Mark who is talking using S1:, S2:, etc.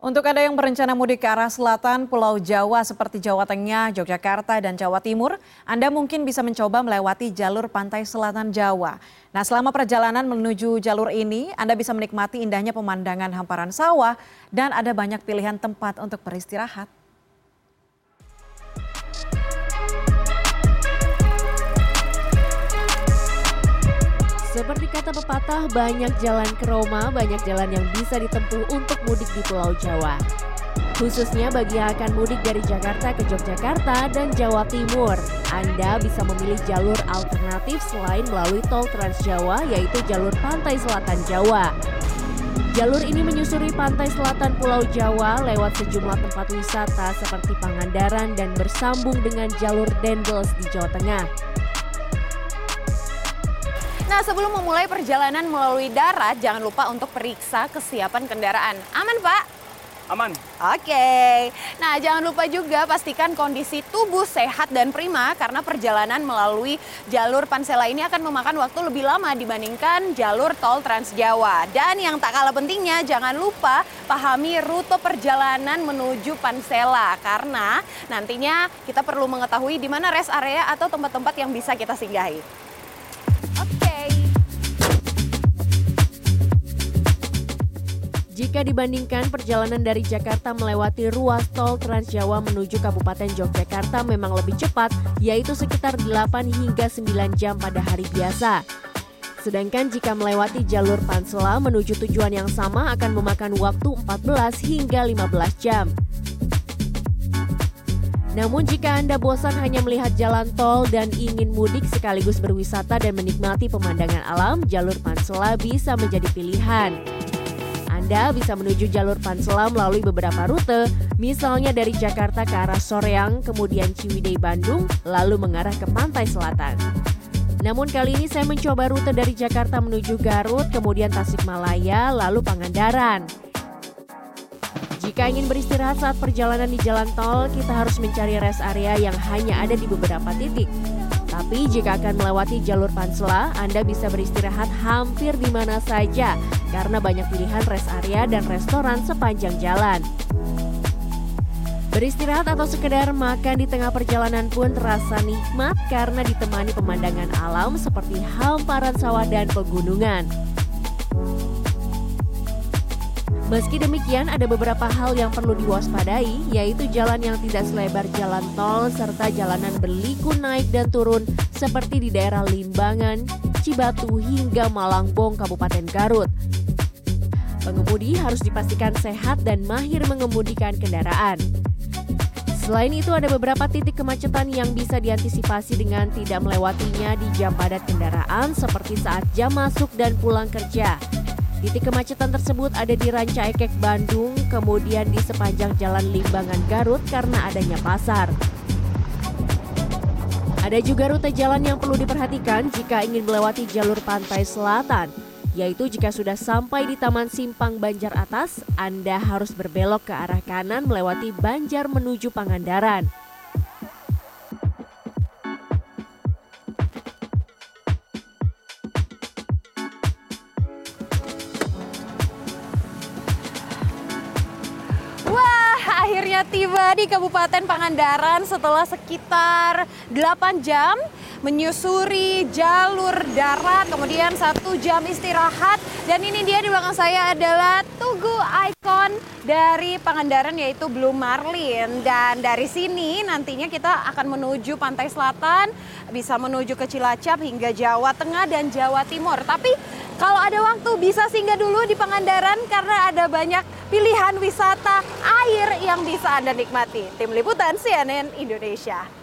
S1: Untuk ada yang berencana mudik ke arah selatan Pulau Jawa seperti Jawa Tengah, Yogyakarta, dan Jawa Timur, Anda mungkin bisa mencoba melewati jalur pantai selatan Jawa. Nah, selama perjalanan menuju jalur ini, Anda bisa menikmati indahnya pemandangan hamparan sawah dan ada banyak pilihan tempat untuk beristirahat.
S2: Seperti kata pepatah, banyak jalan ke Roma, banyak jalan yang bisa ditempuh untuk mudik di Pulau Jawa. Khususnya bagi yang akan mudik dari Jakarta ke Yogyakarta dan Jawa Timur, Anda bisa memilih jalur alternatif selain melalui tol Trans Jawa, yaitu jalur Pantai Selatan Jawa. Jalur ini menyusuri pantai selatan Pulau Jawa lewat sejumlah tempat wisata seperti Pangandaran dan bersambung dengan jalur Dendels di Jawa Tengah.
S3: Nah, sebelum memulai perjalanan melalui darat, jangan lupa untuk periksa kesiapan kendaraan. Aman, Pak?
S4: Aman.
S3: Oke. Nah, jangan lupa juga pastikan kondisi tubuh sehat dan prima karena perjalanan melalui jalur Pansela ini akan memakan waktu lebih lama dibandingkan jalur tol Trans Jawa. Dan yang tak kalah pentingnya, jangan lupa pahami rute perjalanan menuju Pansela karena nantinya kita perlu mengetahui di mana rest area atau tempat-tempat yang bisa kita singgahi.
S2: Jika dibandingkan perjalanan dari Jakarta melewati ruas tol Trans Jawa menuju Kabupaten Yogyakarta memang lebih cepat, yaitu sekitar 8 hingga 9 jam pada hari biasa. Sedangkan jika melewati jalur Pansela menuju tujuan yang sama akan memakan waktu 14 hingga 15 jam. Namun jika Anda bosan hanya melihat jalan tol dan ingin mudik sekaligus berwisata dan menikmati pemandangan alam, jalur Pansela bisa menjadi pilihan. Anda bisa menuju jalur Pansela melalui beberapa rute, misalnya dari Jakarta ke arah Soreang, kemudian Ciwidey Bandung, lalu mengarah ke pantai selatan. Namun kali ini saya mencoba rute dari Jakarta menuju Garut, kemudian Tasikmalaya, lalu Pangandaran. Jika ingin beristirahat saat perjalanan di jalan tol, kita harus mencari rest area yang hanya ada di beberapa titik. Tapi jika akan melewati jalur Pansela, Anda bisa beristirahat hampir di mana saja karena banyak pilihan rest area dan restoran sepanjang jalan. Beristirahat atau sekedar makan di tengah perjalanan pun terasa nikmat karena ditemani pemandangan alam seperti hamparan sawah dan pegunungan. Meski demikian, ada beberapa hal yang perlu diwaspadai, yaitu jalan yang tidak selebar jalan tol serta jalanan berliku naik dan turun seperti di daerah Limbangan, Cibatu hingga Malangbong, Kabupaten Garut. Pengemudi harus dipastikan sehat dan mahir mengemudikan kendaraan. Selain itu ada beberapa titik kemacetan yang bisa diantisipasi dengan tidak melewatinya di jam padat kendaraan seperti saat jam masuk dan pulang kerja. Titik kemacetan tersebut ada di Ranca Ekek Bandung, kemudian di sepanjang Jalan Limbangan Garut karena adanya pasar. Ada juga rute jalan yang perlu diperhatikan jika ingin melewati jalur pantai selatan, yaitu jika sudah sampai di Taman Simpang Banjar Atas, Anda harus berbelok ke arah kanan melewati Banjar menuju Pangandaran.
S3: Akhirnya tiba di Kabupaten Pangandaran setelah sekitar 8 jam menyusuri jalur darat, kemudian satu jam istirahat. Dan ini dia di belakang saya adalah Tugu Icon dari Pangandaran yaitu Blue Marlin. Dan dari sini nantinya kita akan menuju pantai selatan, bisa menuju ke Cilacap hingga Jawa Tengah dan Jawa Timur. Tapi kalau ada waktu bisa singgah dulu di Pangandaran karena ada banyak pilihan wisata air yang bisa Anda nikmati. Tim Liputan CNN Indonesia.